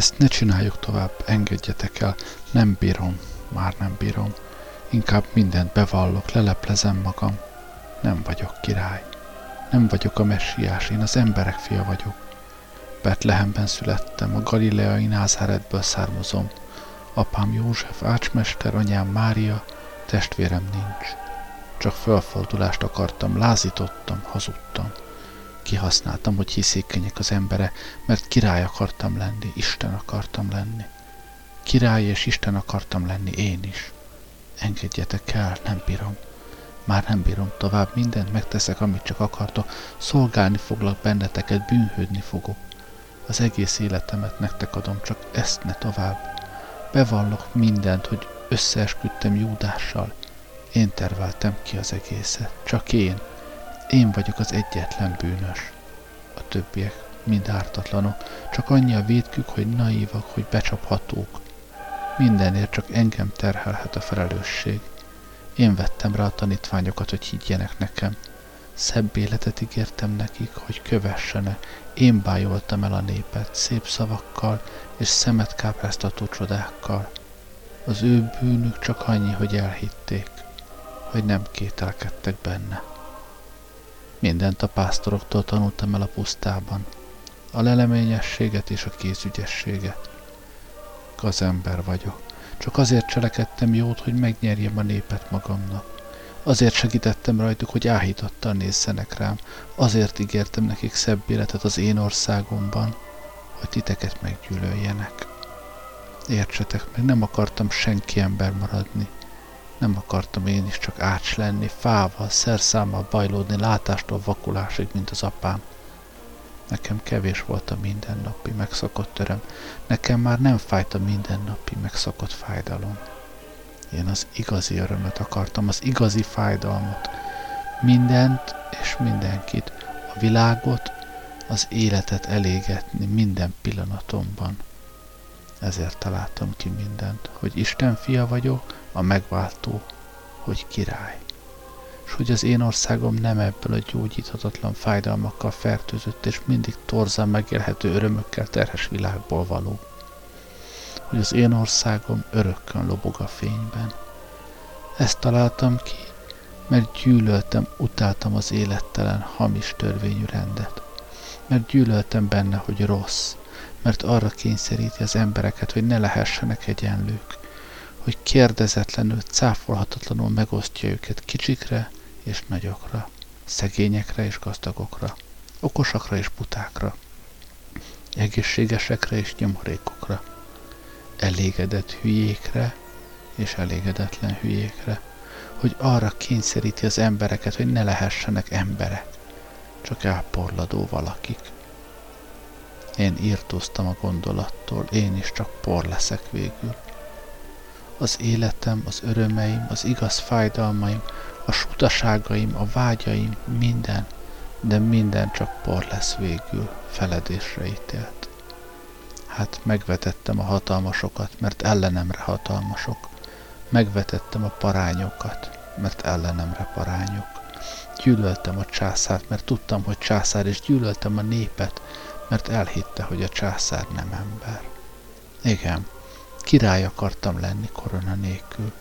Ezt ne csináljuk tovább, engedjetek el. Nem bírom, már nem bírom. Inkább mindent bevallok, leleplezem magam. Nem vagyok király. Nem vagyok a messiás, én az emberek fia vagyok. Betlehemben születtem, a galileai Názáretből származom. Apám József, ácsmester, anyám Mária, testvérem nincs. Csak felfordulást akartam, lázítottam, hazudtam. Kihasználtam, hogy hiszékenyek az embere, mert király akartam lenni, Isten akartam lenni. Király és Isten akartam lenni én is. Engedjetek el, nem bírom. Már nem bírom tovább, mindent megteszek, amit csak akartok. Szolgálni foglak benneteket, bűnhődni fogok. Az egész életemet nektek adom, csak ezt ne tovább. Bevallok mindent, hogy összeesküdtem Júdással. Én terveltem ki az egészet. Csak én. Én vagyok az egyetlen bűnös. A többiek mind ártatlanok, csak annyi a védkük, hogy naívak, hogy becsaphatók. Mindenért csak engem terhelhet a felelősség. Én vettem rá a tanítványokat, hogy higgyenek nekem. Szebb életet ígértem nekik, hogy kövessenek. Én bájoltam el a népet szép szavakkal és szemet kápráztató csodákkal. Az ő bűnük csak annyi, hogy elhitték, hogy nem kételkedtek benne. Mindent a pásztoroktól tanultam el a pusztában, a leleményességet és a kézügyességet. ember vagyok. Csak azért cselekedtem jót, hogy megnyerjem a népet magamnak. Azért segítettem rajtuk, hogy áhítattal nézzenek rám. Azért ígértem nekik szebb életet az én országomban, hogy titeket meggyűlöljenek. Értsetek meg, nem akartam senki ember maradni. Nem akartam én is csak ács lenni, fával, szerszámmal bajlódni, látástól vakulásig, mint az apám. Nekem kevés volt a mindennapi megszokott öröm, nekem már nem fájt a mindennapi megszokott fájdalom. Én az igazi örömöt akartam, az igazi fájdalmat. Mindent és mindenkit, a világot, az életet elégetni minden pillanatomban. Ezért találtam ki mindent, hogy Isten fia vagyok, a megváltó, hogy király. És hogy az én országom nem ebből a gyógyíthatatlan fájdalmakkal fertőzött és mindig torzán megélhető örömökkel terhes világból való. Hogy az én országom örökkön lobog a fényben. Ezt találtam ki, mert gyűlöltem, utáltam az élettelen, hamis törvényű rendet. Mert gyűlöltem benne, hogy rossz, mert arra kényszeríti az embereket, hogy ne lehessenek egyenlők, hogy kérdezetlenül, cáfolhatatlanul megosztja őket kicsikre és nagyokra, szegényekre és gazdagokra, okosakra és butákra, egészségesekre és nyomorékokra, elégedett hülyékre és elégedetlen hülyékre, hogy arra kényszeríti az embereket, hogy ne lehessenek emberek, csak elporladó valakik. Én írtóztam a gondolattól, én is csak por leszek végül. Az életem, az örömeim, az igaz fájdalmaim, a sutaságaim, a vágyaim, minden, de minden csak por lesz végül, feledésre ítélt. Hát megvetettem a hatalmasokat, mert ellenemre hatalmasok. Megvetettem a parányokat, mert ellenemre parányok. Gyűlöltem a császárt, mert tudtam, hogy császár, és gyűlöltem a népet, mert elhitte, hogy a császár nem ember. Igen, király akartam lenni korona nélkül.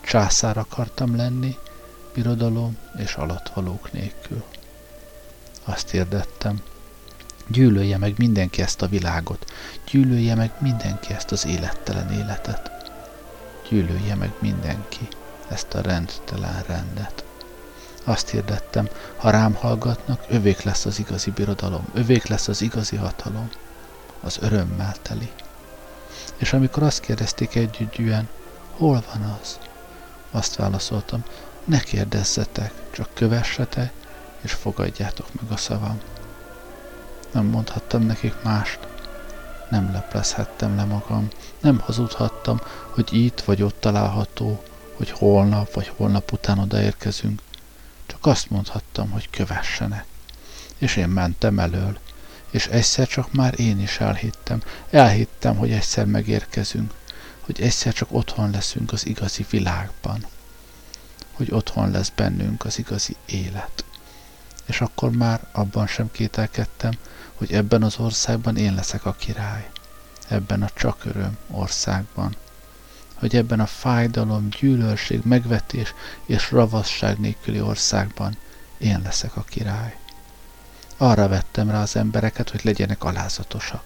Császár akartam lenni, birodalom és alatvalók nélkül. Azt hirdettem, gyűlölje meg mindenki ezt a világot, gyűlölje meg mindenki ezt az élettelen életet, gyűlölje meg mindenki ezt a rendtelen rendet. Azt hirdettem, ha rám hallgatnak, övék lesz az igazi birodalom, övék lesz az igazi hatalom, az örömmel teli. És amikor azt kérdezték együttjűen, hol van az? Azt válaszoltam, ne kérdezzetek, csak kövessetek, és fogadjátok meg a szavam. Nem mondhattam nekik mást, nem leplezhettem le magam, nem hazudhattam, hogy itt vagy ott található, hogy holnap vagy holnap után odaérkezünk. Csak azt mondhattam, hogy kövessenek. És én mentem elől, és egyszer csak már én is elhittem, elhittem, hogy egyszer megérkezünk, hogy egyszer csak otthon leszünk az igazi világban, hogy otthon lesz bennünk az igazi élet. és akkor már abban sem kételkedtem, hogy ebben az országban én leszek a király. Ebben a csak öröm országban. Hogy ebben a fájdalom, gyűlölség, megvetés és ravasság nélküli országban én leszek a király. Arra vettem rá az embereket, hogy legyenek alázatosak.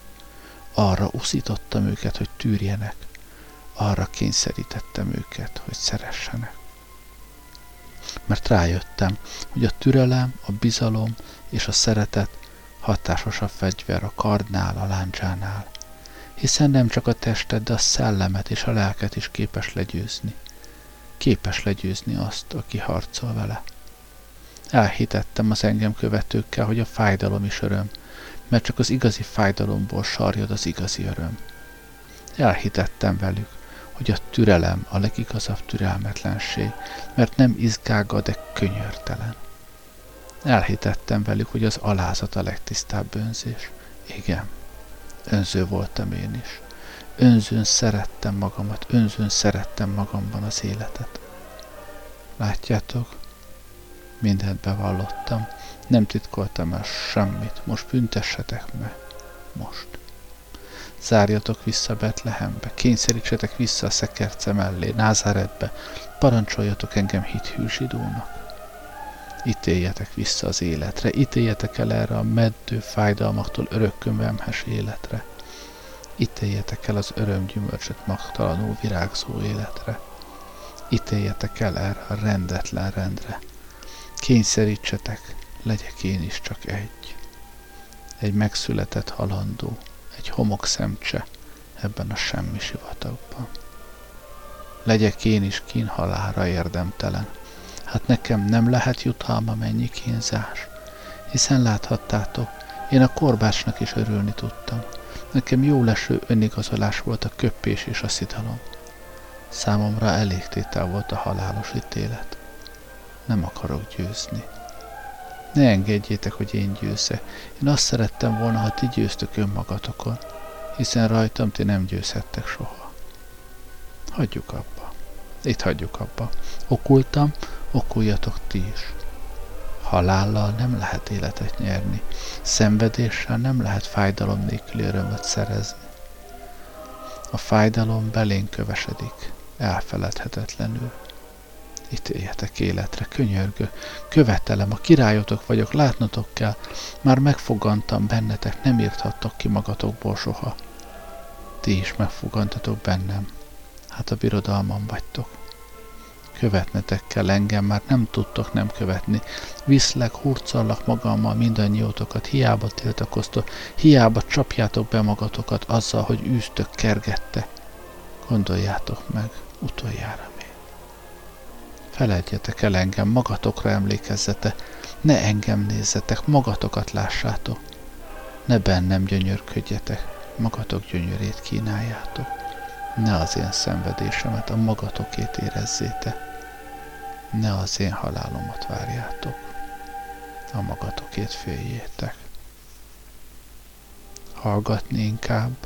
Arra uszítottam őket, hogy tűrjenek. Arra kényszerítettem őket, hogy szeressenek. Mert rájöttem, hogy a türelem, a bizalom és a szeretet hatásosabb fegyver a kardnál, a láncsánál, hiszen nem csak a testet, de a szellemet és a lelket is képes legyőzni. Képes legyőzni azt, aki harcol vele. Elhitettem az engem követőkkel, hogy a fájdalom is öröm, mert csak az igazi fájdalomból sarjad az igazi öröm. Elhitettem velük, hogy a türelem a legigazabb türelmetlenség, mert nem izgága, de könyörtelen. Elhitettem velük, hogy az alázat a legtisztább önzés. Igen, önző voltam én is. Önzőn szerettem magamat, önzőn szerettem magamban az életet. Látjátok, mindent bevallottam, nem titkoltam el semmit, most büntessetek meg, most. Zárjatok vissza Betlehembe, kényszerítsetek vissza a szekerce mellé, Názáretbe, parancsoljatok engem hithű zsidónak. Ítéljetek vissza az életre, ítéljetek el erre a meddő fájdalmaktól örökkömvemhes életre. Ítéljetek el az örömgyümölcsöt magtalanul virágzó életre. Ítéljetek el erre a rendetlen rendre. Kényszerítsetek, legyek én is csak egy. Egy megszületett halandó, egy homok szemcse ebben a semmi sivatagban. Legyek én is kínhalára érdemtelen. Hát nekem nem lehet jutalma mennyi kínzás. Hiszen láthattátok, én a korbácsnak is örülni tudtam. Nekem jó leső önigazolás volt a köppés és a szidalom. Számomra elégtétel volt a halálos ítélet. Nem akarok győzni. Ne engedjétek, hogy én győzze. Én azt szerettem volna, ha ti győztök önmagatokon, hiszen rajtam ti nem győzhettek soha. Hagyjuk abba. Itt hagyjuk abba. Okultam, okuljatok ti is. Halállal nem lehet életet nyerni, szenvedéssel nem lehet fájdalom nélküli örömöt szerezni. A fájdalom belén kövesedik, elfeledhetetlenül ítéljetek életre, könyörgő, követelem, a királyotok vagyok, látnotok kell, már megfogantam bennetek, nem írthattok ki magatokból soha. Ti is megfogantatok bennem, hát a birodalmam vagytok. Követnetek kell engem, már nem tudtok nem követni. Viszlek, hurcallak magammal mindannyiótokat, hiába tiltakoztok, hiába csapjátok be magatokat azzal, hogy űztök, kergette. Gondoljátok meg utoljára. Feledjetek el engem, magatokra emlékezzete, ne engem nézzetek, magatokat lássátok. Ne bennem gyönyörködjetek, magatok gyönyörét kínáljátok. Ne az én szenvedésemet a magatokét érezzétek. Ne az én halálomat várjátok. A magatokét féljétek. Hallgatni inkább,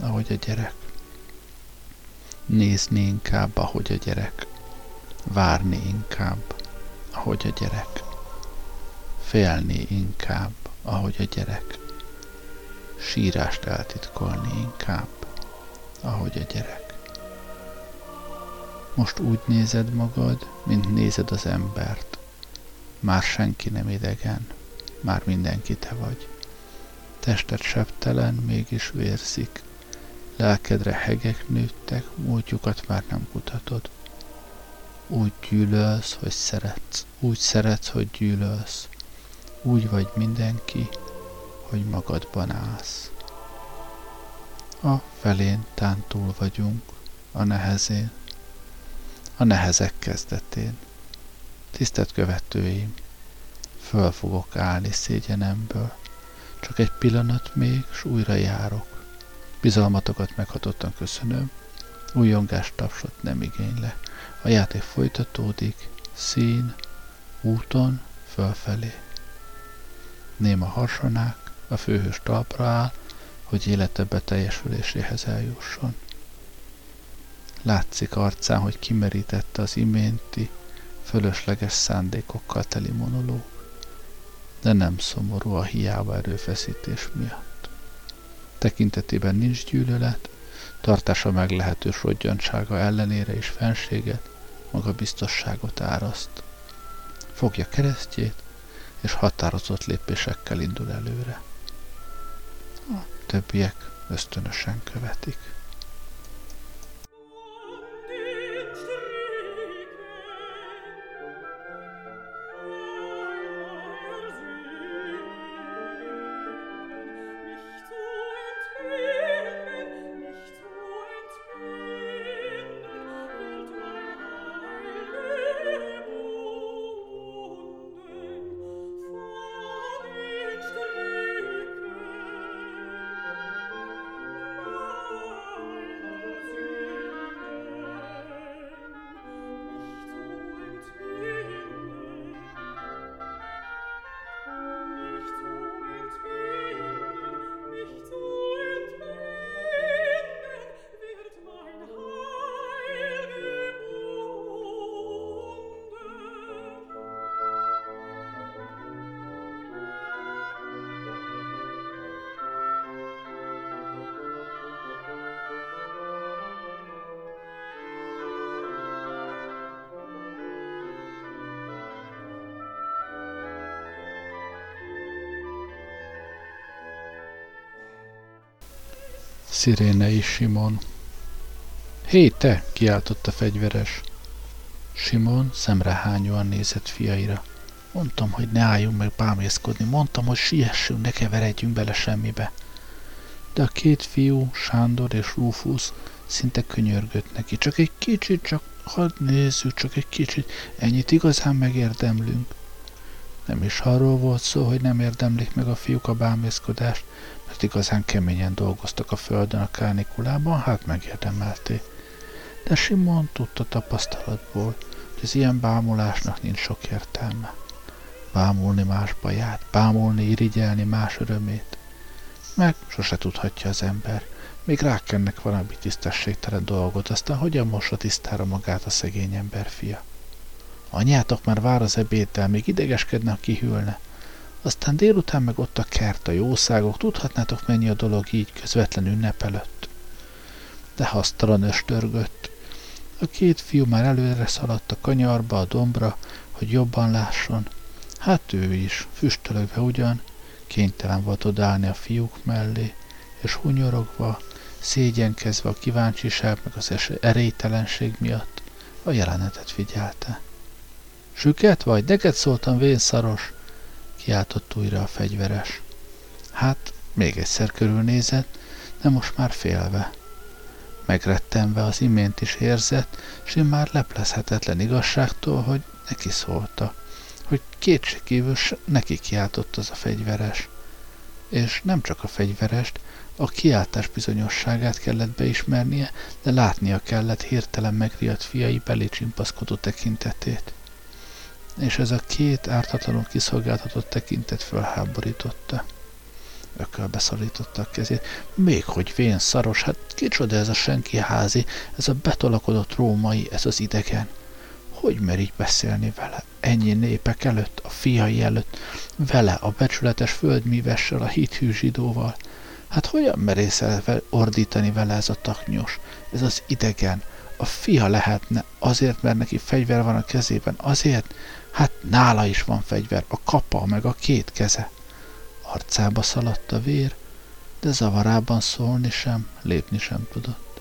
ahogy a gyerek. Nézni inkább, ahogy a gyerek várni inkább, ahogy a gyerek, félni inkább, ahogy a gyerek, sírást eltitkolni inkább, ahogy a gyerek. Most úgy nézed magad, mint nézed az embert. Már senki nem idegen, már mindenki te vagy. Tested sebtelen, mégis vérzik. Lelkedre hegek nőttek, múltjukat már nem kutatod. Úgy gyűlölsz, hogy szeretsz. Úgy szeretsz, hogy gyűlölsz. Úgy vagy mindenki, hogy magadban állsz. A felén tán túl vagyunk, a nehezén, a nehezek kezdetén. Tisztelt követőim, föl fogok állni szégyenemből. Csak egy pillanat még, s újra járok. Bizalmatokat meghatottan köszönöm. Újongás tapsot nem igénylek. A játék folytatódik, szín, úton, fölfelé. Néma harsonák, a főhős talpra áll, hogy élete beteljesüléséhez eljusson. Látszik arcán, hogy kimerítette az iménti, fölösleges szándékokkal teli monológ. de nem szomorú a hiába erőfeszítés miatt. Tekintetében nincs gyűlölet, tartása meglehetős rodgyantsága ellenére is fenséget, magabiztosságot áraszt. Fogja keresztjét, és határozott lépésekkel indul előre. A többiek ösztönösen követik. Szirénei Simon. Hé, te! kiáltotta fegyveres. Simon szemrehányóan nézett fiaira. Mondtam, hogy ne álljunk meg bámészkodni, mondtam, hogy siessünk, ne keveredjünk bele semmibe. De a két fiú, Sándor és Rufus szinte könyörgött neki. Csak egy kicsit, csak hadd nézzük, csak egy kicsit, ennyit igazán megérdemlünk. Nem is arról volt szó, hogy nem érdemlik meg a fiúk a bámészkodást, mert igazán keményen dolgoztak a földön a kánikulában, hát megérdemelték. De Simon tudta tapasztalatból, hogy az ilyen bámulásnak nincs sok értelme. Bámulni más baját, bámulni, irigyelni más örömét. Meg sose tudhatja az ember, még rákennek valami tisztességtelen dolgot, aztán hogyan mossa tisztára magát a szegény ember fia. Anyátok már vár az ebéddel, még idegeskedne, ha kihűlne. Aztán délután meg ott a kert, a jószágok, tudhatnátok mennyi a dolog így közvetlen ünnep előtt. De hasztalan östörgött. A két fiú már előre szaladt a kanyarba, a dombra, hogy jobban lásson. Hát ő is, füstölögve ugyan, kénytelen volt odállni a fiúk mellé, és hunyorogva, szégyenkezve a kíváncsiság meg az erélytelenség miatt a jelenetet figyelte. Süket vagy? Neked szóltam vénszaros, kiáltott újra a fegyveres. Hát, még egyszer körülnézett, de most már félve. Megrettenve az imént is érzett, és már leplezhetetlen igazságtól, hogy neki szólta, hogy kétségkívül neki kiáltott az a fegyveres. És nem csak a fegyverest, a kiáltás bizonyosságát kellett beismernie, de látnia kellett hirtelen megriadt fiai belé csimpaszkodó tekintetét és ez a két ártatlanul kiszolgáltatott tekintet fölháborította. Ökölbe szorította a kezét. Még hogy vén szaros, hát kicsoda ez a senki házi, ez a betolakodott római, ez az idegen. Hogy mer így beszélni vele? Ennyi népek előtt, a fiai előtt, vele, a becsületes földmívessel, a hithű zsidóval. Hát hogyan merészel ordítani vele ez a taknyos, ez az idegen, a fia lehetne, azért, mert neki fegyver van a kezében, azért, Hát nála is van fegyver, a kapa, meg a két keze. Arcába szaladt a vér, de zavarában szólni sem, lépni sem tudott.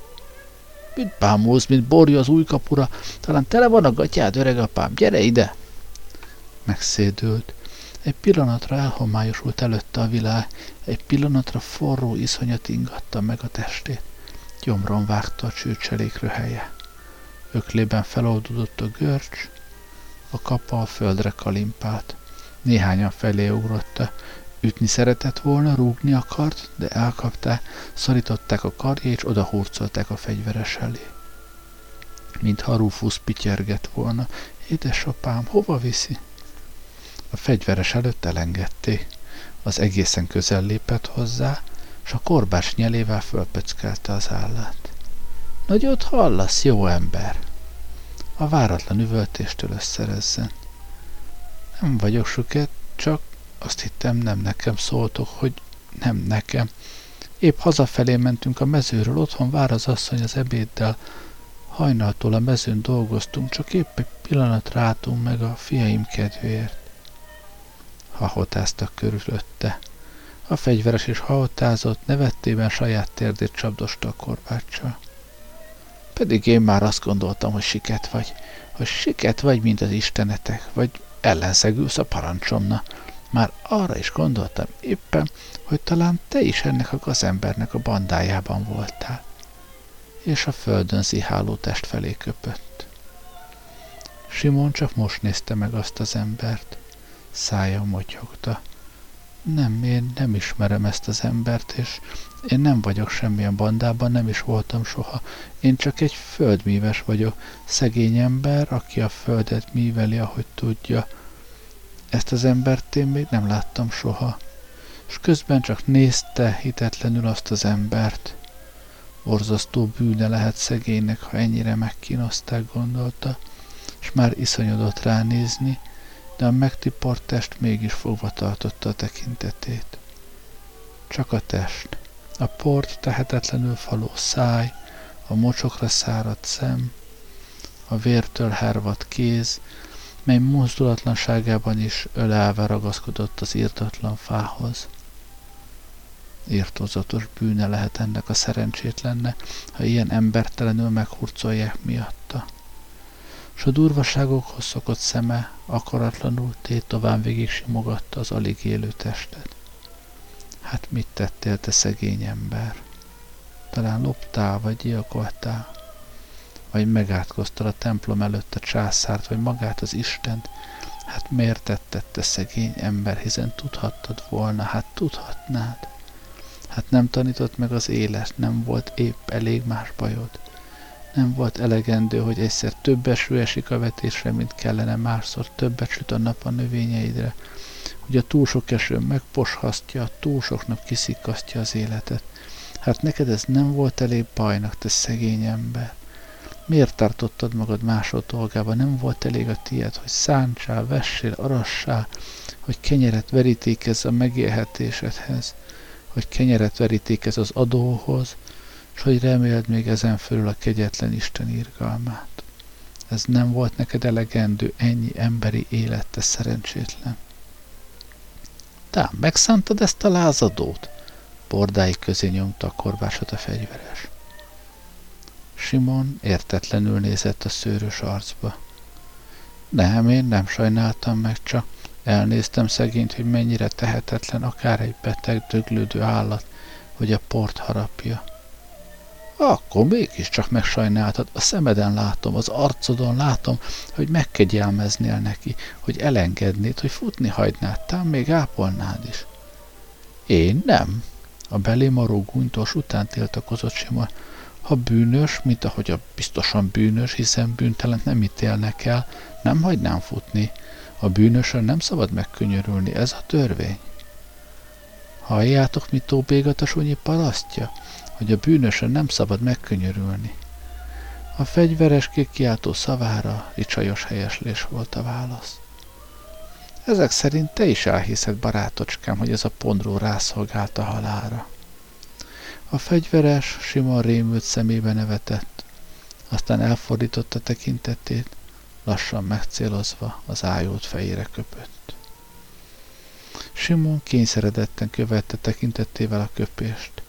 Mit bámulsz, mint borja az új kapura? Talán tele van a gatyád, öregapám, gyere ide! Megszédült. Egy pillanatra elhomályosult előtte a világ, egy pillanatra forró iszonyat ingatta meg a testét. Gyomron vágta a csőcselék röhelye. Öklében feloldódott a görcs, a kapa a földre kalimpált. Néhányan felé ugrotta. Ütni szeretett volna, rúgni akart, de elkapták, szorították a karja, és odahurcolták a fegyveres elé. Mintha Rufus pityergett volna. Édesapám, hova viszi? A fegyveres előtt elengedték. Az egészen közel lépett hozzá, és a korbás nyelével fölpöckelte az állát. Nagyot hallasz, jó ember! A váratlan üvöltéstől összerezzen. Nem vagyok suket, csak Azt hittem, nem nekem szóltok, hogy nem nekem. Épp hazafelé mentünk a mezőről, otthon vár az asszony az ebéddel. Hajnaltól a mezőn dolgoztunk, csak épp egy pillanat rátunk meg a fiaim kedvéért. Hahotáztak körülötte. A fegyveres is hahotázott, nevettében saját térdét csapdosta a korbáccsal. Pedig én már azt gondoltam, hogy siket vagy, hogy siket vagy, mint az istenetek, vagy ellenszegülsz a parancsomna. Már arra is gondoltam éppen, hogy talán te is ennek a gazembernek a bandájában voltál. És a földön ziháló test felé köpött. Simon csak most nézte meg azt az embert. Szája motyogta. Nem, én nem ismerem ezt az embert, és én nem vagyok semmilyen bandában, nem is voltam soha. Én csak egy földmíves vagyok, szegény ember, aki a földet míveli, ahogy tudja. Ezt az embert én még nem láttam soha. És közben csak nézte hitetlenül azt az embert. Borzasztó bűne lehet szegénynek, ha ennyire megkínozták, gondolta, és már iszonyodott ránézni, de a megtiport test mégis fogva tartotta a tekintetét. Csak a test, a port tehetetlenül faló száj, a mocsokra száradt szem, a vértől hervadt kéz, mely mozdulatlanságában is ölelve ragaszkodott az írtatlan fához. Írtózatos bűne lehet ennek a szerencsétlenne, ha ilyen embertelenül meghurcolják miatta s a durvaságokhoz szokott szeme akaratlanul tétován végig simogatta az alig élő testet. Hát mit tettél, te szegény ember? Talán loptál, vagy gyilkoltál? Vagy megátkoztad a templom előtt a császárt, vagy magát az Istent? Hát miért tetted, te szegény ember, hiszen tudhattad volna, hát tudhatnád. Hát nem tanított meg az élet, nem volt épp elég más bajod. Nem volt elegendő, hogy egyszer több eső esik a vetésre, mint kellene, másszor többet süt a nap a növényeidre, hogy a túl sok eső megposhasztja, a túl soknak kiszikasztja az életet. Hát neked ez nem volt elég bajnak, te szegény ember. Miért tartottad magad másod dolgába? Nem volt elég a tiéd, hogy szántsál, vessél, arassál, hogy kenyeret verítékezz a megélhetésedhez, hogy kenyeret verítékezz az adóhoz, s hogy reméld még ezen fölül a kegyetlen Isten irgalmát. Ez nem volt neked elegendő ennyi emberi élete szerencsétlen. Tám, megszántad ezt a lázadót? Bordái közé nyomta a korvásot a fegyveres. Simon értetlenül nézett a szőrös arcba. Nem, én nem sajnáltam meg, csak elnéztem szegényt, hogy mennyire tehetetlen akár egy beteg, döglődő állat, hogy a port harapja. Akkor mégiscsak megsajnáltad, a szemeden látom, az arcodon látom, hogy megkegyelmeznél neki, hogy elengednéd, hogy futni hagynád, tám még ápolnád is. Én nem. A belémaró gúnytos után tiltakozott Simon. Ha bűnös, mint ahogy a biztosan bűnös, hiszen bűntelent nem ítélnek el, nem hagynám futni. A bűnösön nem szabad megkönyörülni, ez a törvény. Halljátok, mit tóbégat a sunyi parasztja? Hogy a bűnösen nem szabad megkönyörülni. A fegyveres kikiáltó szavára ricsajos helyeslés volt a válasz. Ezek szerint te is elhiszed, barátocskám, hogy ez a pondró rászolgált a halára. A fegyveres Simon rémült szemébe nevetett, aztán elfordította tekintetét, lassan megcélozva az ájót fejére köpött. Simon kényszeredetten követte tekintettével a köpést.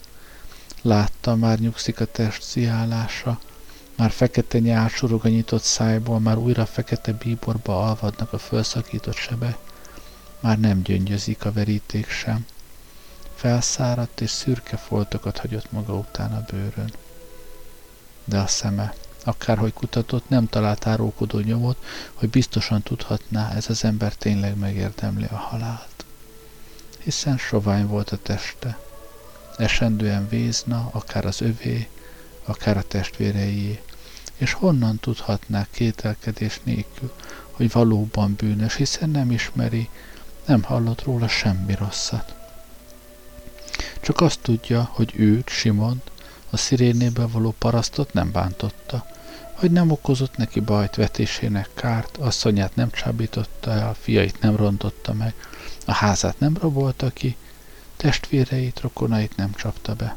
Látta, már nyugszik a test sziálása, már fekete nyál surog a nyitott szájból, már újra fekete bíborba alvadnak a felszakított sebek, már nem gyöngyözik a veríték sem. Felszáradt és szürke foltokat hagyott maga után a bőrön. De a szeme, akárhogy kutatott, nem talált árulkodó nyomot, hogy biztosan tudhatná, ez az ember tényleg megérdemli a halált. Hiszen sovány volt a teste, esendően vízna, akár az övé, akár a testvérei, és honnan tudhatná kételkedés nélkül, hogy valóban bűnös, hiszen nem ismeri, nem hallott róla semmi rosszat. Csak azt tudja, hogy őt, Simont, a szirénéből való parasztot nem bántotta, hogy nem okozott neki bajt vetésének kárt, asszonyát nem csábította el, fiait nem rontotta meg, a házát nem rabolta ki, testvéreit, rokonait nem csapta be.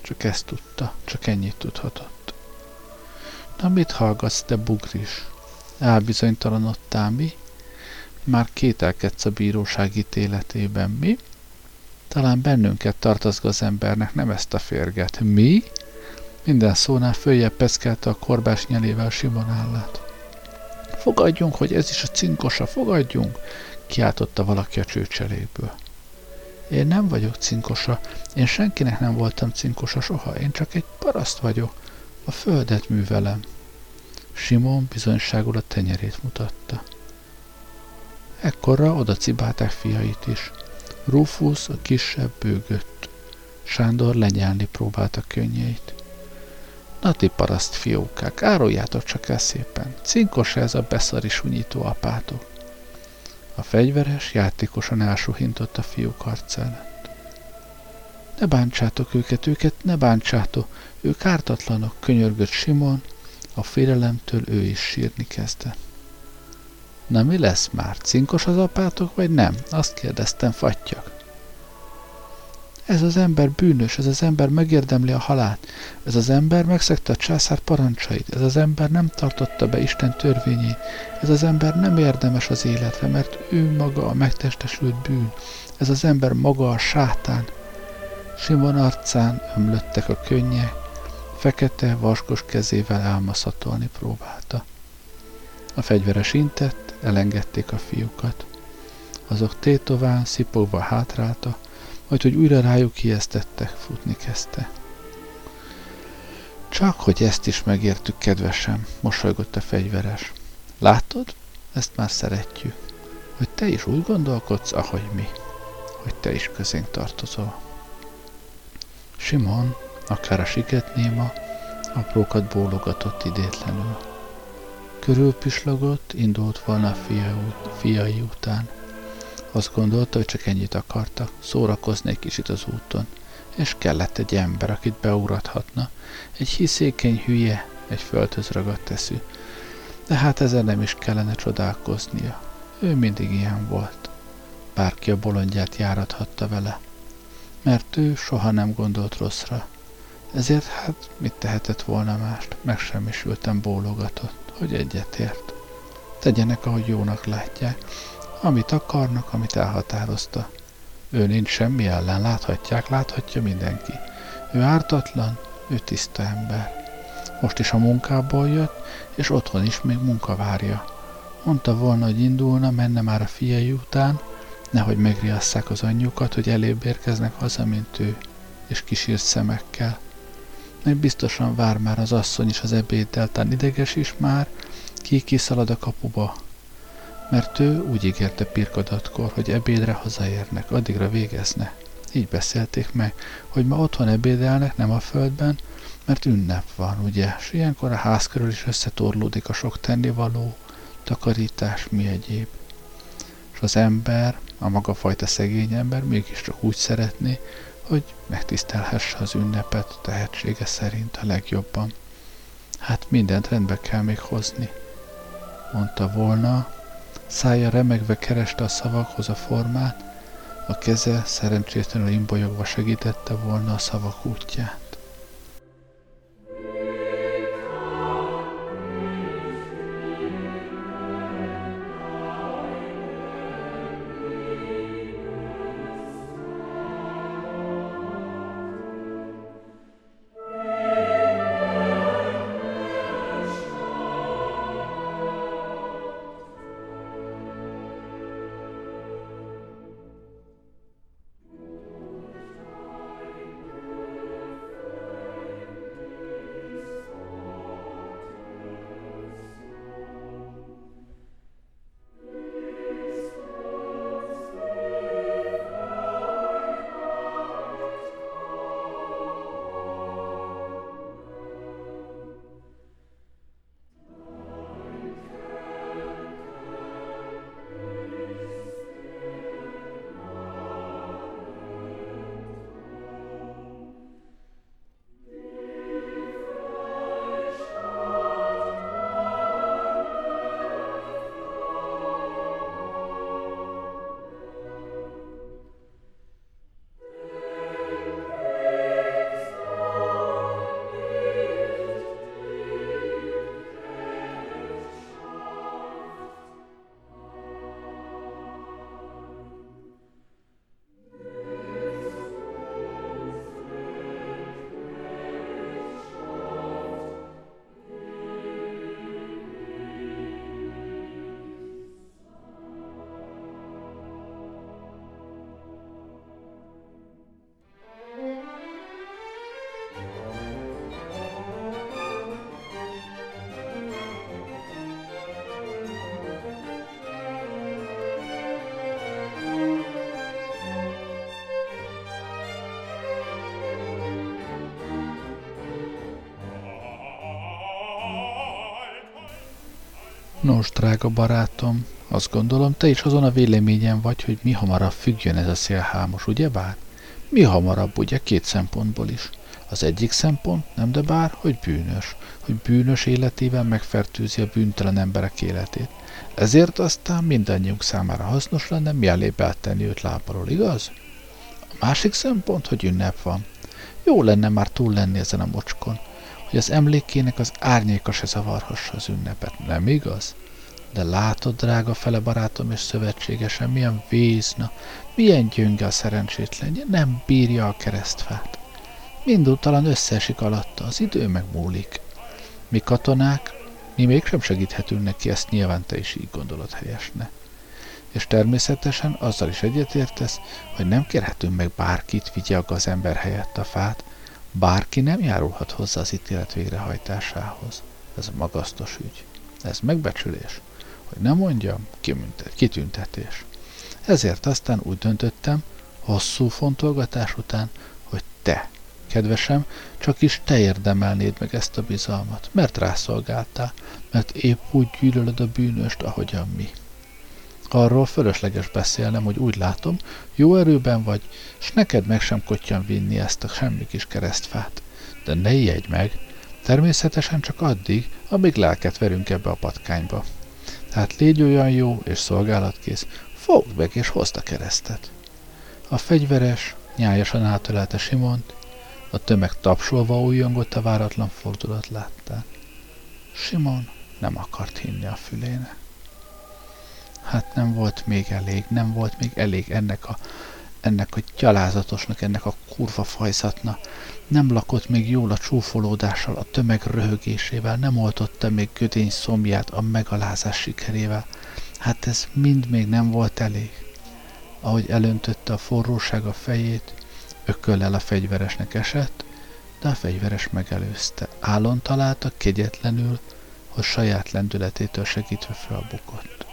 Csak ezt tudta, csak ennyit tudhatott. Na mit hallgatsz, te bugris? Elbizonytalanodtál mi? Már kételkedsz a bíróság ítéletében, mi? Talán bennünket tartozga az embernek, nem ezt a férget. Mi? Minden szónál följebb peszkelte a korbás nyelével Simon állát. Fogadjunk, hogy ez is a cinkosa, fogadjunk! kiáltotta valaki a csőcseléből. Én nem vagyok cinkosa, én senkinek nem voltam cinkosa soha, én csak egy paraszt vagyok, a földet művelem. Simon bizonyságul a tenyerét mutatta. Ekkorra oda cibálták fiait is. Rufus a kisebb bőgött. Sándor lenyelni próbálta könnyeit. Na ti paraszt fiókák, áruljátok csak el szépen. Cinkos ez a beszari sunyító apátok. A fegyveres játékosan elsuhintott a fiúk arc előtt. Ne bántsátok őket, őket ne bántsátok, ők ártatlanok, könyörgött Simon, a félelemtől ő is sírni kezdett. Na mi lesz már? Cinkos az apátok, vagy nem? Azt kérdeztem fattyak. Ez az ember bűnös, ez az ember megérdemli a halált, ez az ember megszegte a császár parancsait, ez az ember nem tartotta be Isten törvényét, ez az ember nem érdemes az életre, mert ő maga a megtestesült bűn, ez az ember maga a sátán. Simon arcán ömlöttek a könnyek, fekete, vaskos kezével elmaszatolni próbálta. A fegyveres intett, elengedték a fiúkat. Azok tétován, szipogva hátrálta, majd hogy újra rájuk ijesztettek, futni kezdte. Csak, hogy ezt is megértük, kedvesem, mosolygott a fegyveres. Látod? Ezt már szeretjük. Hogy te is úgy gondolkodsz, ahogy mi. Hogy te is közénk tartozol. Simon, akár a siket néma, aprókat bólogatott idétlenül. Körülpislogott, indult volna a fia, fiai után. Azt gondolta, hogy csak ennyit akarta, szórakozni egy kicsit az úton, és kellett egy ember, akit beurathatna, egy hiszékeny hülye, egy földhöz ragadt eszű. De hát ezen nem is kellene csodálkoznia. Ő mindig ilyen volt. Bárki a bolondját járathatta vele. Mert ő soha nem gondolt rosszra. Ezért hát mit tehetett volna mást? Megsemmisültem bólogatott, hogy egyetért. Tegyenek, ahogy jónak látják, amit akarnak, amit elhatározta. Ő nincs semmi ellen, láthatják, láthatja mindenki. Ő ártatlan, ő tiszta ember. Most is a munkából jött, és otthon is még munka várja. Mondta volna, hogy indulna, menne már a fiai után, nehogy megriasszák az anyjukat, hogy elébb érkeznek haza, mint ő, és kisírt szemekkel. Meg biztosan vár már az asszony is az ebéddel, tán ideges is már, ki kiszalad a kapuba, mert ő úgy ígérte pirkadatkor, hogy ebédre hazaérnek, addigra végezne. Így beszélték meg, hogy ma otthon ebédelnek, nem a földben, mert ünnep van, ugye, és ilyenkor a ház körül is összetorlódik a sok tennivaló, takarítás, mi egyéb. És az ember, a maga fajta szegény ember mégiscsak úgy szeretné, hogy megtisztelhesse az ünnepet tehetsége szerint a legjobban. Hát mindent rendbe kell még hozni, mondta volna, Szája remegve kereste a szavakhoz a formát, a keze szerencsétlenül imbolyogva segítette volna a szavak útját. Nos, drága barátom, azt gondolom, te is azon a véleményen vagy, hogy mi hamarabb függjön ez a szélhámos, ugyebár? Mi hamarabb, ugye, két szempontból is. Az egyik szempont, nem de bár, hogy bűnös, hogy bűnös életével megfertőzi a bűntelen emberek életét. Ezért aztán mindannyiunk számára hasznos lenne mielébb eltenni őt lábalól, igaz? A másik szempont, hogy ünnep van. Jó lenne már túl lenni ezen a mocskon, hogy az emlékének az árnyéka se zavarhassa az ünnepet, nem igaz? De látod, drága fele barátom és szövetségesen, milyen vézna, milyen gyönge a szerencsétlen, nem bírja a keresztfát. Mindúttalan összeesik alatta, az idő megmúlik. Mi katonák, mi mégsem segíthetünk neki, ezt nyilván te is így gondolod helyesne. És természetesen azzal is egyetértesz, hogy nem kérhetünk meg bárkit vigye a gazember helyett a fát, bárki nem járulhat hozzá az ítélet végrehajtásához. Ez magasztos ügy. Ez megbecsülés. Hogy nem mondjam, kitüntetés. Ezért aztán úgy döntöttem, hosszú fontolgatás után, hogy te, kedvesem, csak is te érdemelnéd meg ezt a bizalmat, mert rászolgáltál, mert épp úgy gyűlölöd a bűnöst, ahogyan mi. Arról fölösleges beszélnem, hogy úgy látom, jó erőben vagy, s neked meg sem kottyan vinni ezt a semmi kis keresztfát. De ne ijedj meg, természetesen csak addig, amíg lelket verünk ebbe a patkányba. Tehát légy olyan jó és szolgálatkész, fogd meg és hozd a keresztet. A fegyveres, nyájasan átölelte Simont, a tömeg tapsolva újjongott a váratlan fordulat láttán. Simon nem akart hinni a fülének. Hát nem volt még elég, nem volt még elég ennek a, ennek a gyalázatosnak, ennek a kurva fajszatna. Nem lakott még jól a csúfolódással, a tömeg röhögésével, nem oltotta még gödény szomját a megalázás sikerével. Hát ez mind még nem volt elég. Ahogy elöntötte a forróság a fejét, ököllel a fegyveresnek esett, de a fegyveres megelőzte. Állon találta kegyetlenül, hogy saját lendületétől segítve felbukott.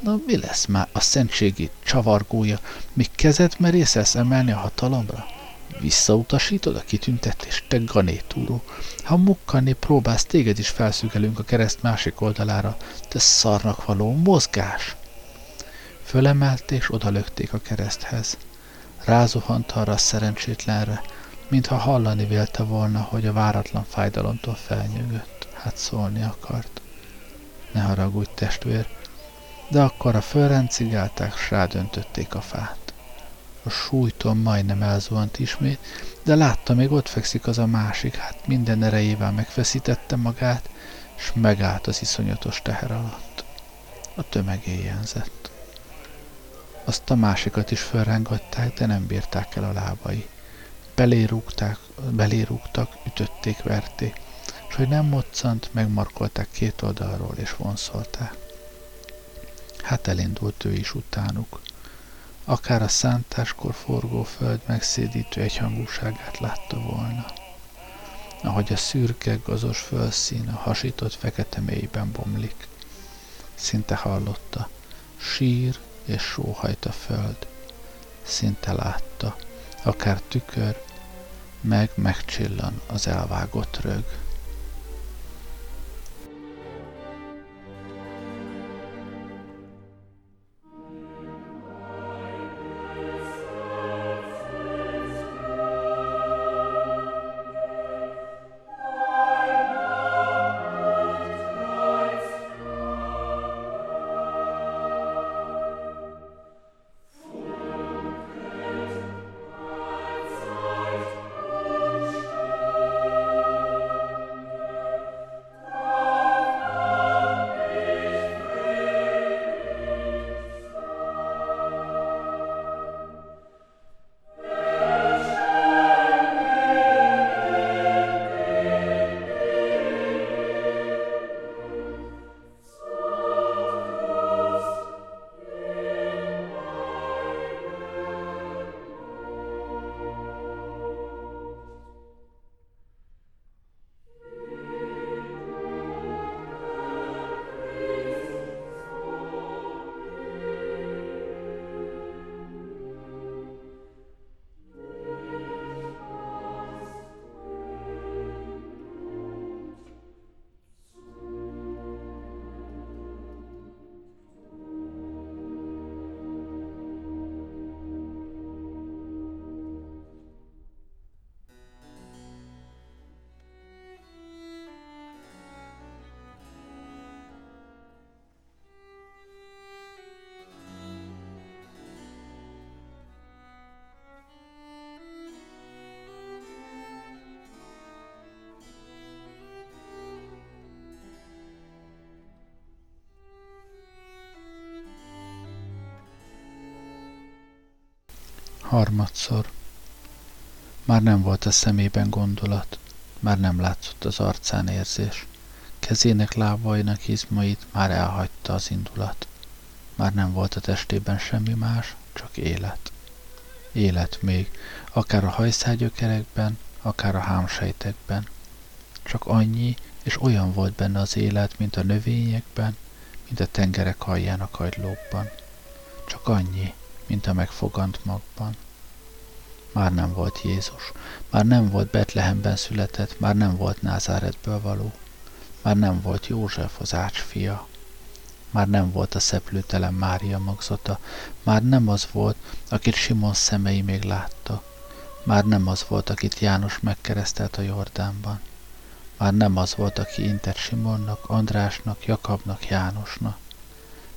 Na mi lesz már a szentségi csavargója, míg kezet merészelsz emelni a hatalomra? Visszautasítod a kitüntetést, te ganétúró. Ha mukkani próbálsz, téged is felszügelünk a kereszt másik oldalára, te szarnak való mozgás! Fölemelték és odalökték a kereszthez. Rázuhant arra a szerencsétlenre, mintha hallani vélte volna, hogy a váratlan fájdalomtól felnyögött. Hát szólni akart. Ne haragudj, testvér, de akkor a fölrencigálták, s rádöntötték a fát. A súlytom majdnem elzuhant ismét, de látta, még ott fekszik az a másik, hát minden erejével megfeszítette magát, s megállt az iszonyatos teher alatt. A tömeg éjjelzett. Azt a másikat is felrángatták, de nem bírták el a lábai. Belérúgták, belérúgtak, ütötték, verték, és hogy nem moccant, megmarkolták két oldalról és vonszolták. Hát elindult ő is utánuk. Akár a szántáskor forgó föld megszédítő egyhangúságát látta volna. Ahogy a szürke, gazos fölszín a hasított fekete mélyben bomlik. Szinte hallotta. Sír és sóhajt a föld. Szinte látta. Akár tükör, meg megcsillan az elvágott rög. Harmadszor. Már nem volt a szemében gondolat, már nem látszott az arcán érzés. Kezének, lábainak izmait már elhagyta az indulat. Már nem volt a testében semmi más, csak élet. Élet még, akár a hajszágyökerekben, akár a hámsejtekben. Csak annyi, és olyan volt benne az élet, mint a növényekben, mint a tengerek alján a kagylókban. Csak annyi, mint a megfogant magban. Már nem volt Jézus, már nem volt Betlehemben született, már nem volt Názáretből való, már nem volt József az ács fia, már nem volt a szeplőtelen Mária magzata, már nem az volt, akit Simon szemei még látta, már nem az volt, akit János megkeresztelt a Jordánban, már nem az volt, aki intett Simonnak, Andrásnak, Jakabnak, Jánosnak,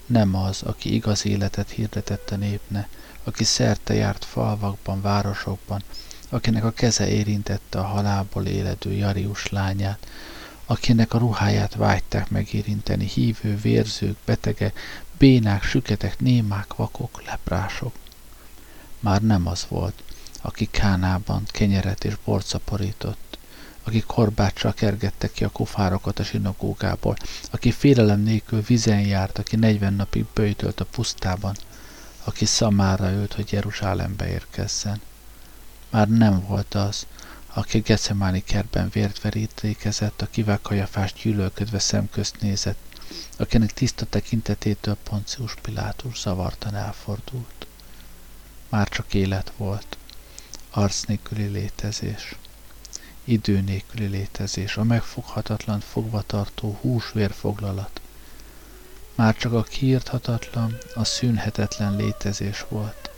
nem az, aki igaz életet hirdetett a népne, aki szerte járt falvakban, városokban, akinek a keze érintette a halálból éledő Jarius lányát, akinek a ruháját vágyták megérinteni hívő, vérzők, betegek, bénák, süketek, némák, vakok, leprások. Már nem az volt, aki Kánában kenyeret és bort szaporított, aki korbáccsal kergette ki a kufárokat a sinagógából, aki félelem nélkül vizen járt, aki negyven napig böjtölt a pusztában, aki szamára ült, hogy Jeruzsálembe érkezzen. Már nem volt az, aki Gecemáni kertben vért verítékezett, akivel kajafás gyűlölködve szemközt nézett, akinek tiszta tekintetétől Poncius Pilátus zavartan elfordult. Már csak élet volt, arc nélküli létezés, idő nélküli létezés, a megfoghatatlan fogvatartó húsvérfoglalat. Már csak a kiírthatatlan, a szűnhetetlen létezés volt.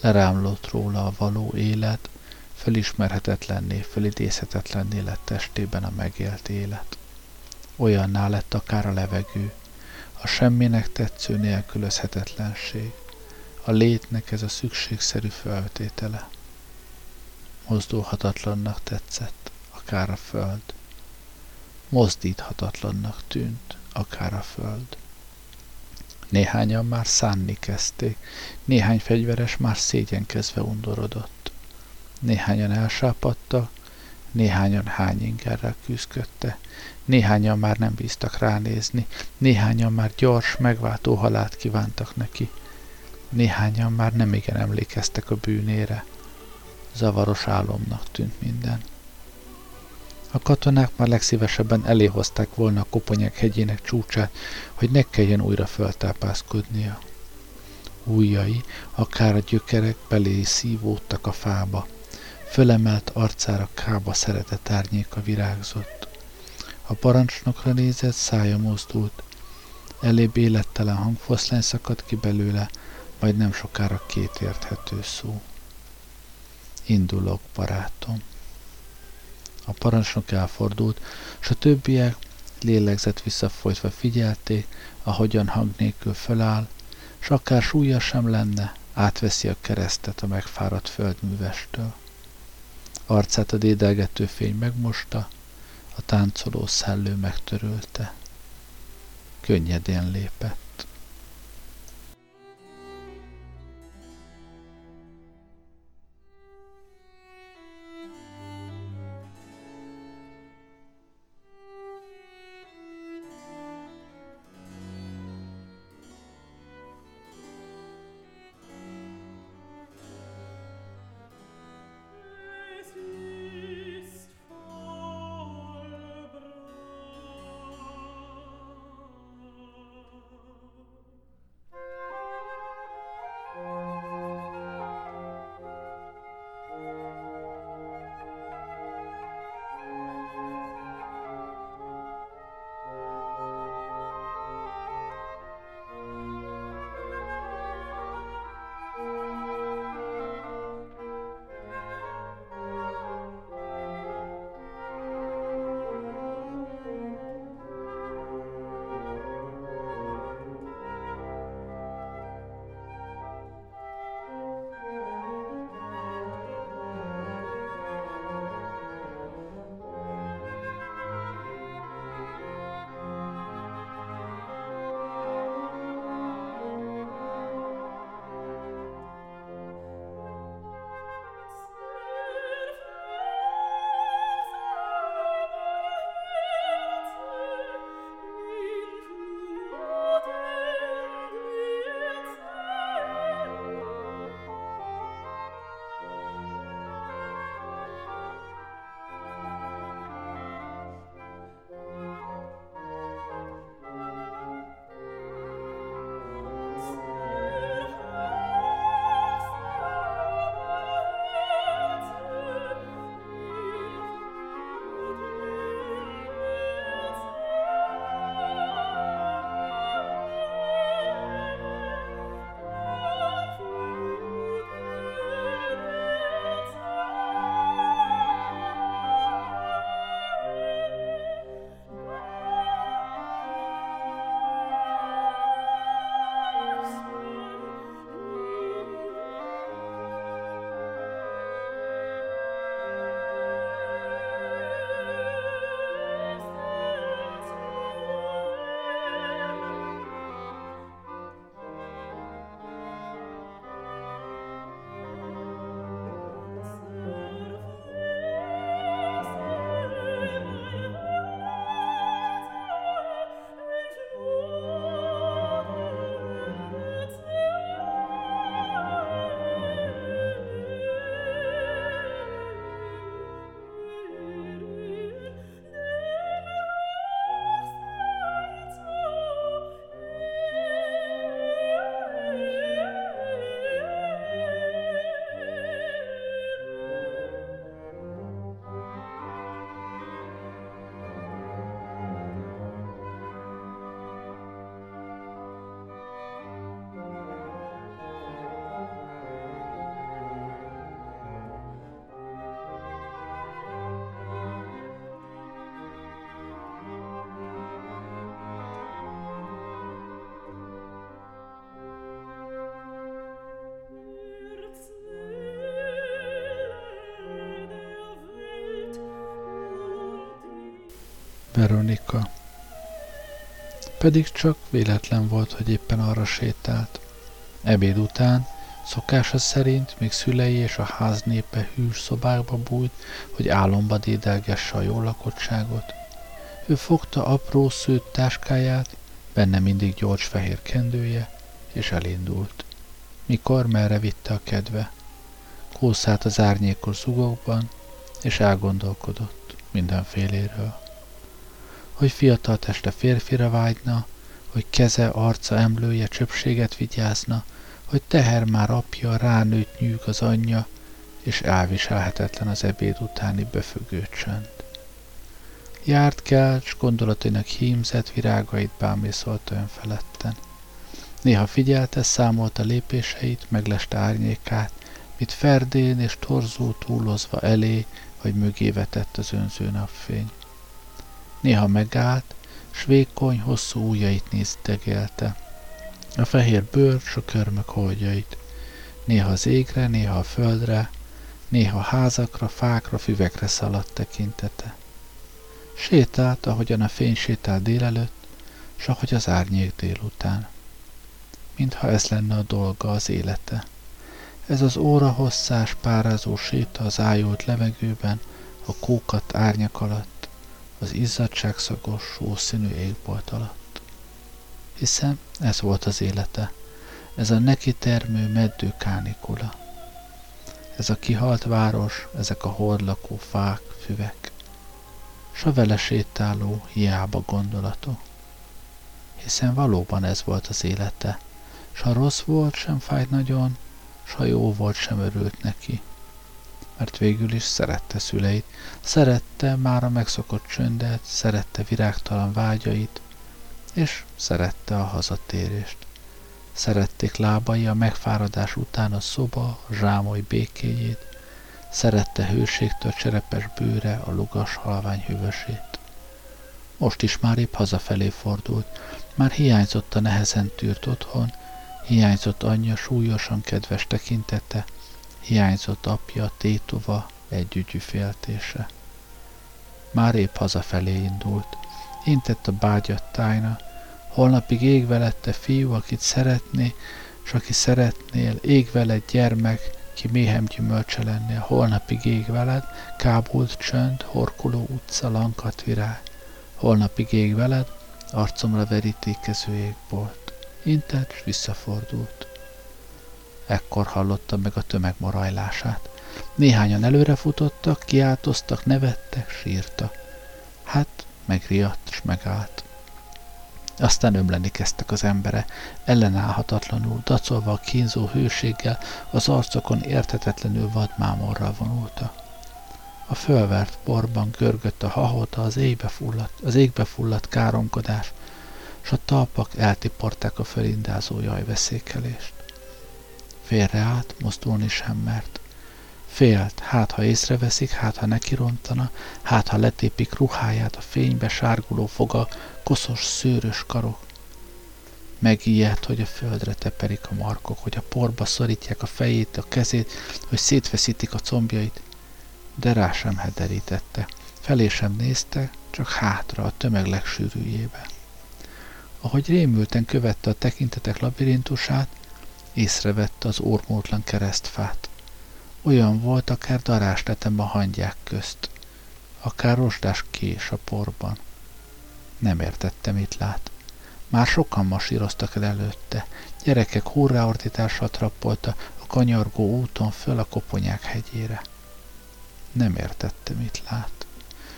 Lerámlott róla a való élet, fölismerhetetlenné, fölidézhetetlenné lett testében a megélt élet. Olyanná lett akár a levegő, a semminek tetsző nélkülözhetetlenség, a létnek ez a szükségszerű feltétele. Mozdulhatatlannak tetszett, akár a föld. Mozdíthatatlannak tűnt, akár a föld. Néhányan már szánni kezdték, néhány fegyveres már szégyenkezve undorodott. Néhányan elsápadtak, néhányan hányingerrel küzdködte, néhányan már nem bíztak ránézni, néhányan már gyors, megváltó halált kívántak neki, néhányan már nem igen emlékeztek a bűnére. Zavaros álomnak tűnt minden. A katonák már legszívesebben eléhozták volna a koponyák hegyének csúcsát, hogy ne kelljen újra föltápászkodnia. Újjai, akár a gyökerek belé szívódtak a fába. Fölemelt arcára kába szeretett árnyéka virágzott. A parancsnokra nézett, szája mozdult. Elébb élettelen hangfoszlány szakadt ki belőle, majd nem sokára két érthető szó. Indulok, barátom. A parancsnok elfordult, s a többiek lélegzett visszafolytva figyelték, ahogyan hang nélkül föláll, s akár súlya sem lenne, átveszi a keresztet a megfáradt földművestől. Arcát a dédelgető fény megmosta, a táncoló szellő megtörölte. Könnyedén lépett. Veronika. Pedig csak véletlen volt, hogy éppen arra sétált. Ebéd után, szokása szerint még szülei és a ház népe hűs szobákba bújt, hogy álomba dédelgesse a jó lakottságot. Ő fogta apró szőtt táskáját, benne mindig gyors fehér kendője, és elindult. Mikor, merre vitte a kedve. Kószált az árnyékos zugokban, és elgondolkodott mindenféléről. Hogy fiatal teste férfira vágyna, hogy keze, arca, emlője csöpséget vigyázna, hogy teher már apja, ránőtt nyűg az anyja, és elviselhetetlen az ebéd utáni befögő csönd. Járt kell, s gondolatainak hímzett virágait bámészolta önfeledten. Néha figyelte, számolta lépéseit, megleste árnyékát, mit ferdén és torzó túlozva elé vagy mögé vetett az önző napfény. Néha megállt, s vékony, hosszú ujjait néztegelte. A fehér bőr s a körmök holdjait. Néha az égre, néha a földre, néha házakra, fákra, füvekre szaladt tekintete. Sétált, ahogyan a fény sétál délelőtt, s ahogy az árnyék délután. Mintha ez lenne a dolga, az élete. Ez az óra hosszás, párázó séta az ájult levegőben, a kókat árnyak alatt, az izzadságszagos, sószínű égbolt alatt. Hiszen ez volt az élete, ez a neki termő meddő kánikula. Ez a kihalt város, ezek a hordlakó fák, füvek s a vele sétáló hiába gondolatok. Hiszen valóban ez volt az élete, s ha rossz volt, sem fájt nagyon, s ha jó volt, sem örült neki. Mert végül is szerette szüleit, szerette már a megszokott csöndet, szerette virágtalan vágyait, és szerette a hazatérést. Szerették lábai a megfáradás után a szoba, zsámoly békéjét, Szerette hőségtől cserepes bőre a lugas halvány hűvösét. Most is már épp hazafelé fordult, már hiányzott a nehezen tűrt otthon, hiányzott anyja súlyosan kedves tekintete, hiányzott apja tétova együgyű féltése. Már épp hazafelé indult, intett a bágyat tájna, holnapig ég velette fiú, akit szeretné, s aki szeretnél, ég veled gyermek, ki méhem gyümölcse lennél, holnapig ég veled, kábult csönd, horkuló utca, lankat virág. Holnapig ég veled, arcomra verítékező égbolt. Intett, s visszafordult. Ekkor hallotta meg a tömeg morajlását. Néhányan előrefutottak, kiáltoztak, nevettek, sírtak. Hát, megriadt, s megállt. Aztán ömleni kezdtek az embere, ellenállhatatlanul, dacolva a kínzó hőséggel, az arcokon értetetlenül vadmámorral vonulta. A fölvert porban görgött a hahota, az égbe fulladt, az égbe fulladt káromkodás, s a talpak eltiporták a fölindázó jajveszékelést. Félreállt, mozdulni sem mert. Félt, hát ha észreveszik, hát ha nekirontana, hát ha letépik ruháját a fénybe sárguló foga, koszos, szőrös karok. Megijedt, hogy a földre teperik a markok, hogy a porba szorítják a fejét, a kezét, hogy szétfeszítik a combjait, de rá sem hederítette. Felé sem nézte, csak hátra a tömeg legsűrűjébe. Ahogy rémülten követte a tekintetek labirintusát, észrevette az ormótlan keresztfát. Olyan volt akár darásletem a hangyák közt, akár rozsdás kés a porban. Nem értette, mit lát. Már sokan masíroztak el előtte. Gyerekek hurráordítással trappolta a kanyargó úton föl a koponyák hegyére. Nem értette, mit lát.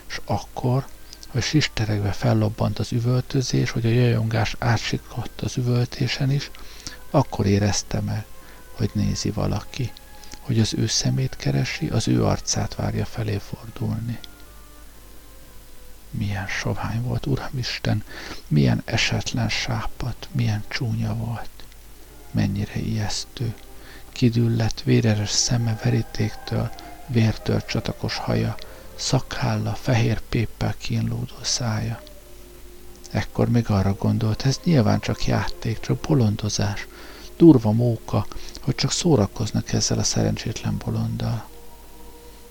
És akkor, hogy sisteregve fellobbant az üvöltözés, hogy a jajongás átsiklott az üvöltésen is, akkor érezte meg, hogy nézi valaki, hogy az ő szemét keresi, az ő arcát várja felé fordulni. Milyen sovány volt, Uramisten, milyen esetlen sápat, milyen csúnya volt. Mennyire ijesztő. Kidüllett, véreres szeme verítéktől, vértől csatakos haja, szakhálla, fehér péppel kínlódó szája. Ekkor még arra gondolt, ez nyilván csak játék, csak bolondozás, durva móka, hogy csak szórakoznak ezzel a szerencsétlen bolonddal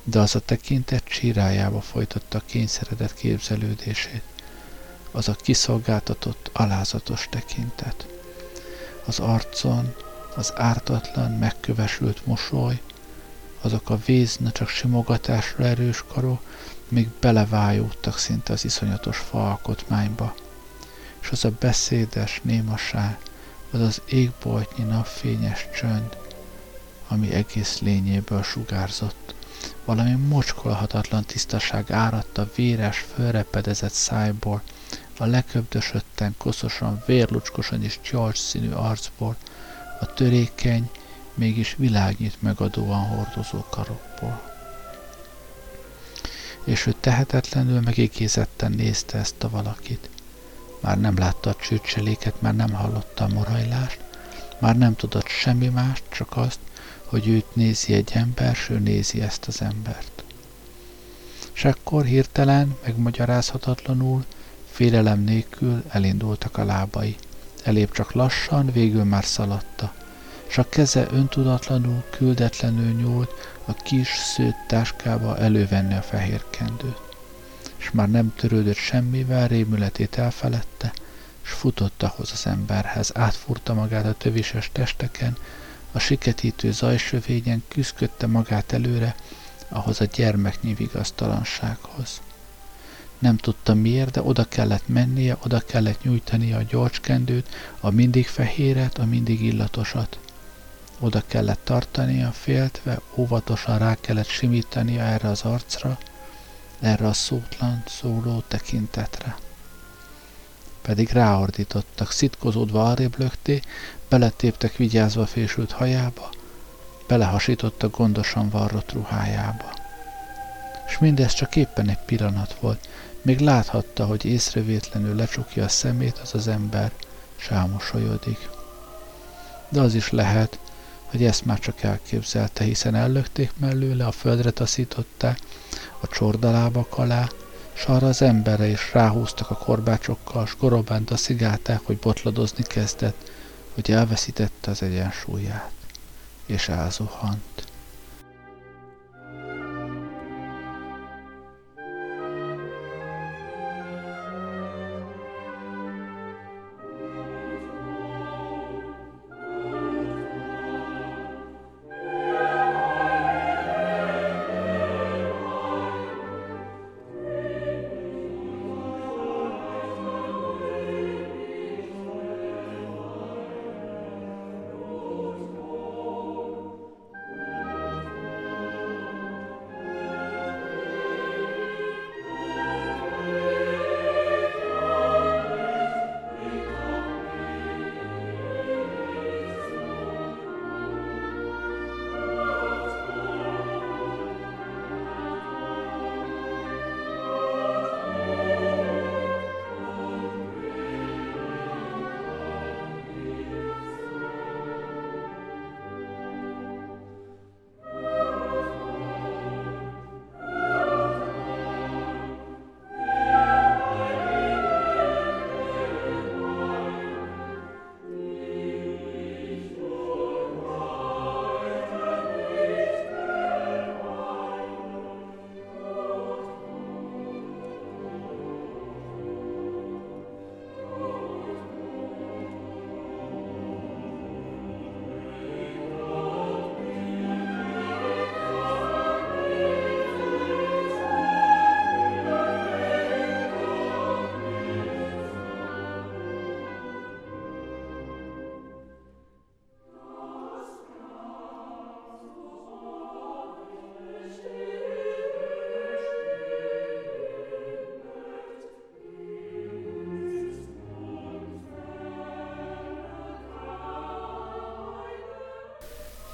de az a tekintet csírájába folytatta kényszeredett képzelődését. az a kiszolgáltatott, alázatos tekintet. Az arcon az ártatlan, megkövesült mosoly, azok a vízna csak simogatásra erős karok, még belevájódtak szinte az iszonyatos alkotmányba, és az a beszédes némaság, az az égboltnyi napfényes csönd, ami egész lényéből sugárzott. Valami mocskolhatatlan tisztaság áradt a véres, fölrepedezett szájból, a leköbdösötten, koszosan, vérlucskosan és gyors színű arcból, a törékeny, mégis világnyit megadóan hordozó karokból. És ő tehetetlenül megigézetten nézte ezt a valakit. Már nem látta a csőcseléket, már nem hallotta a morajlást, már nem tudott semmi mást, csak azt, hogy őt nézi egy ember, s nézi ezt az embert. És akkor hirtelen, megmagyarázhatatlanul, félelem nélkül elindultak a lábai. Elép csak lassan, végül már szaladta, s a keze öntudatlanul, küldetlenül nyúlt a kis szőtt táskába elővenni a fehér kendőt. És már nem törődött semmivel, rémületét elfeledte, s futott ahhoz az emberhez, átfúrta magát a tövises testeken, a siketítő zajsövényen küzdködte magát előre, ahhoz a gyermeknyi vigasztalansághoz. Nem tudta miért, de oda kellett mennie, oda kellett nyújtania a gyorcskendőt, a mindig fehéret, a mindig illatosat. Oda kellett tartania, féltve, óvatosan rá kellett simítania erre az arcra, erre a szótlan, szóló tekintetre. Pedig ráordítottak, szitkozódva arrébb lökté, beletéptek vigyázva fésült hajába, belehasítottak gondosan varrott ruhájába. És mindez csak éppen egy pillanat volt, még láthatta, hogy észrevétlenül lecsukja a szemét az az ember, s elmosolyodik. De az is lehet, hogy ezt már csak elképzelte, hiszen ellökték mellőle, a földre taszították, a csordalábak alá, s arra az emberre is ráhúztak a korbácsokkal, s korobánt a szigálták, hogy botladozni kezdett, hogy elveszítette az egyensúlyát, és elzuhant.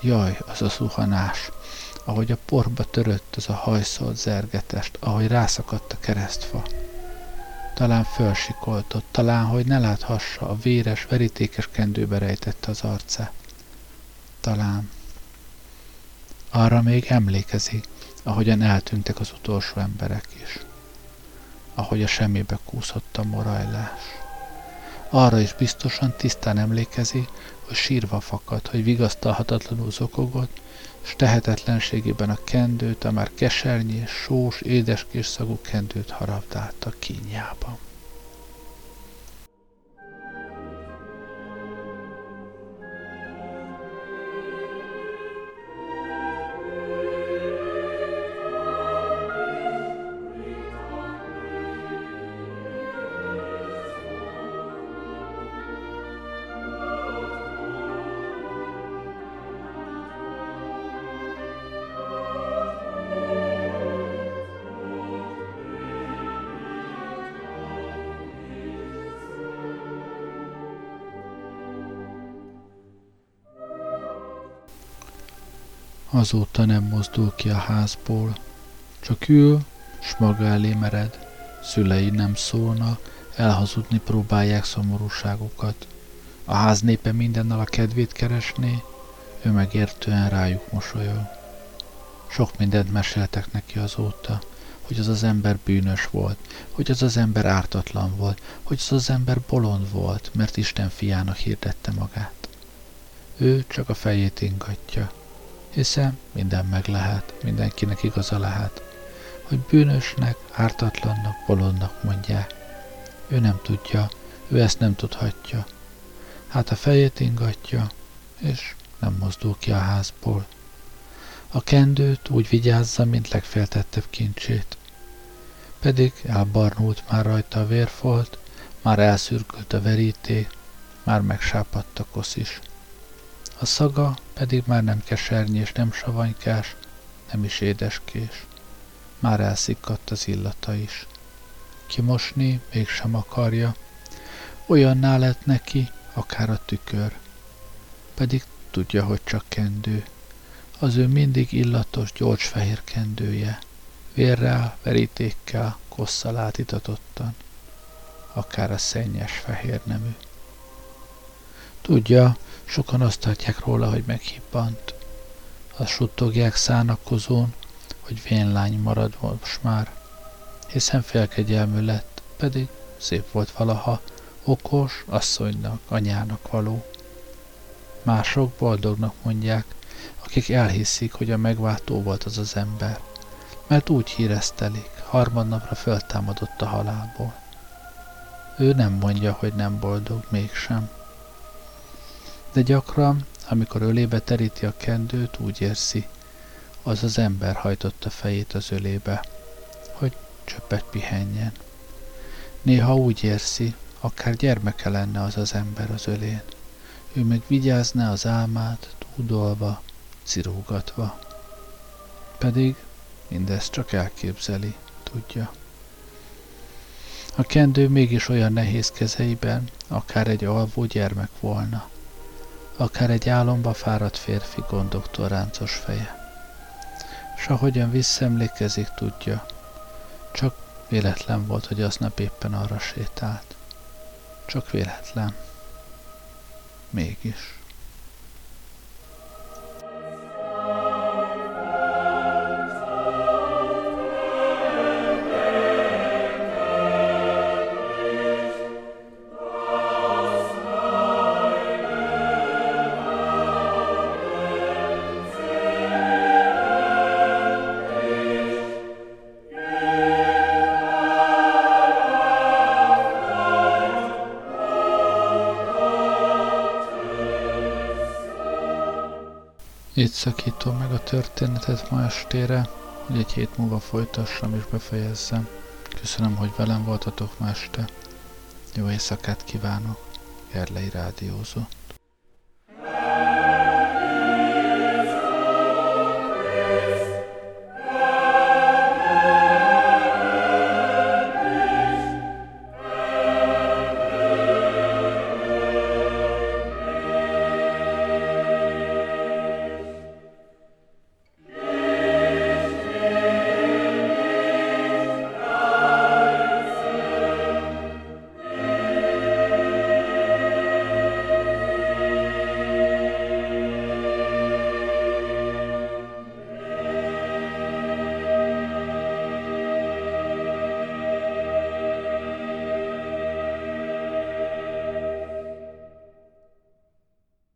Jaj, az a szuhanás, ahogy a porba törött az a hajszolt zergetest, ahogy rászakadt a keresztfa. Talán fölsikoltott, talán, hogy ne láthassa, a véres, verítékes kendőbe rejtette az arcát. Talán. Arra még emlékezik, ahogyan eltűntek az utolsó emberek is. Ahogy a semmibe kúszott a morajlás. Arra is biztosan tisztán emlékezik, hogy sírva fakadt, hogy vigasztalhatatlanul zokogott, s tehetetlenségében a kendőt, a már kesernyi, sós, édeskés szagú kendőt harabdálta kínjában. Azóta nem mozdul ki a házból, csak ül, s maga elé mered. Szülei nem szólnak, elhazudni próbálják szomorúságukat. A ház népe mindennel a kedvét keresné, ő megértően rájuk mosolyog. Sok mindent meséltek neki azóta, hogy az az ember bűnös volt, hogy az az ember ártatlan volt, hogy az az ember bolond volt, mert Isten fiának hirdette magát. Ő csak a fejét ingatja, hiszen minden meg lehet, mindenkinek igaza lehet, hogy bűnösnek, ártatlannak, bolondnak mondják. Ő nem tudja, ő ezt nem tudhatja. Hát a fejét ingatja, és nem mozdul ki a házból. A kendőt úgy vigyázza, mint legféltettebb kincsét. Pedig elbarnult már rajta a vérfolt, már elszürkült a veríték, már megsápadt a kosz is. A szaga pedig már nem keserny és nem savanykás, nem is édeskés. Már elszikkadt az illata is. Kimosni mégsem akarja, olyanná lett neki, akár a tükör. Pedig tudja, hogy csak kendő. Az ő mindig illatos, gyors fehér kendője. Vérrel, verítékkel, kosszal átitatottan. Akár a szennyes fehér nemű. Tudja, sokan azt tartják róla, hogy meghibbant. Azt suttogják szánakozón, hogy vénlány marad most már, hiszen félkegyelmű lett, pedig szép volt valaha, okos, asszonynak, anyának való. Mások boldognak mondják, akik elhiszik, hogy a megváltó volt az az ember, mert úgy híreztelik, harmadnapra föltámadott a halálból. Ő nem mondja, hogy nem boldog, mégsem. De gyakran, amikor ölébe teríti a kendőt, úgy érzi, az az ember hajtotta fejét az ölébe, hogy csöppet pihenjen. Néha úgy érzi, akár gyermeke lenne az az ember az ölén. Ő meg vigyázna az álmát, túdolva, cirógatva. Pedig mindezt csak elképzeli, tudja. A kendő mégis olyan nehéz kezeiben, akár egy alvó gyermek volna, akár egy álomba fáradt férfi gondoktól ráncos feje. S ahogyan visszaemlékezik, tudja, csak véletlen volt, hogy aznap éppen arra sétált. Csak véletlen. Mégis. Szakítom meg a történetet ma estére, hogy egy hét múlva folytassam és befejezzem. Köszönöm, hogy velem voltatok ma este. Jó éjszakát kívánok. Gerlei Rádiózó.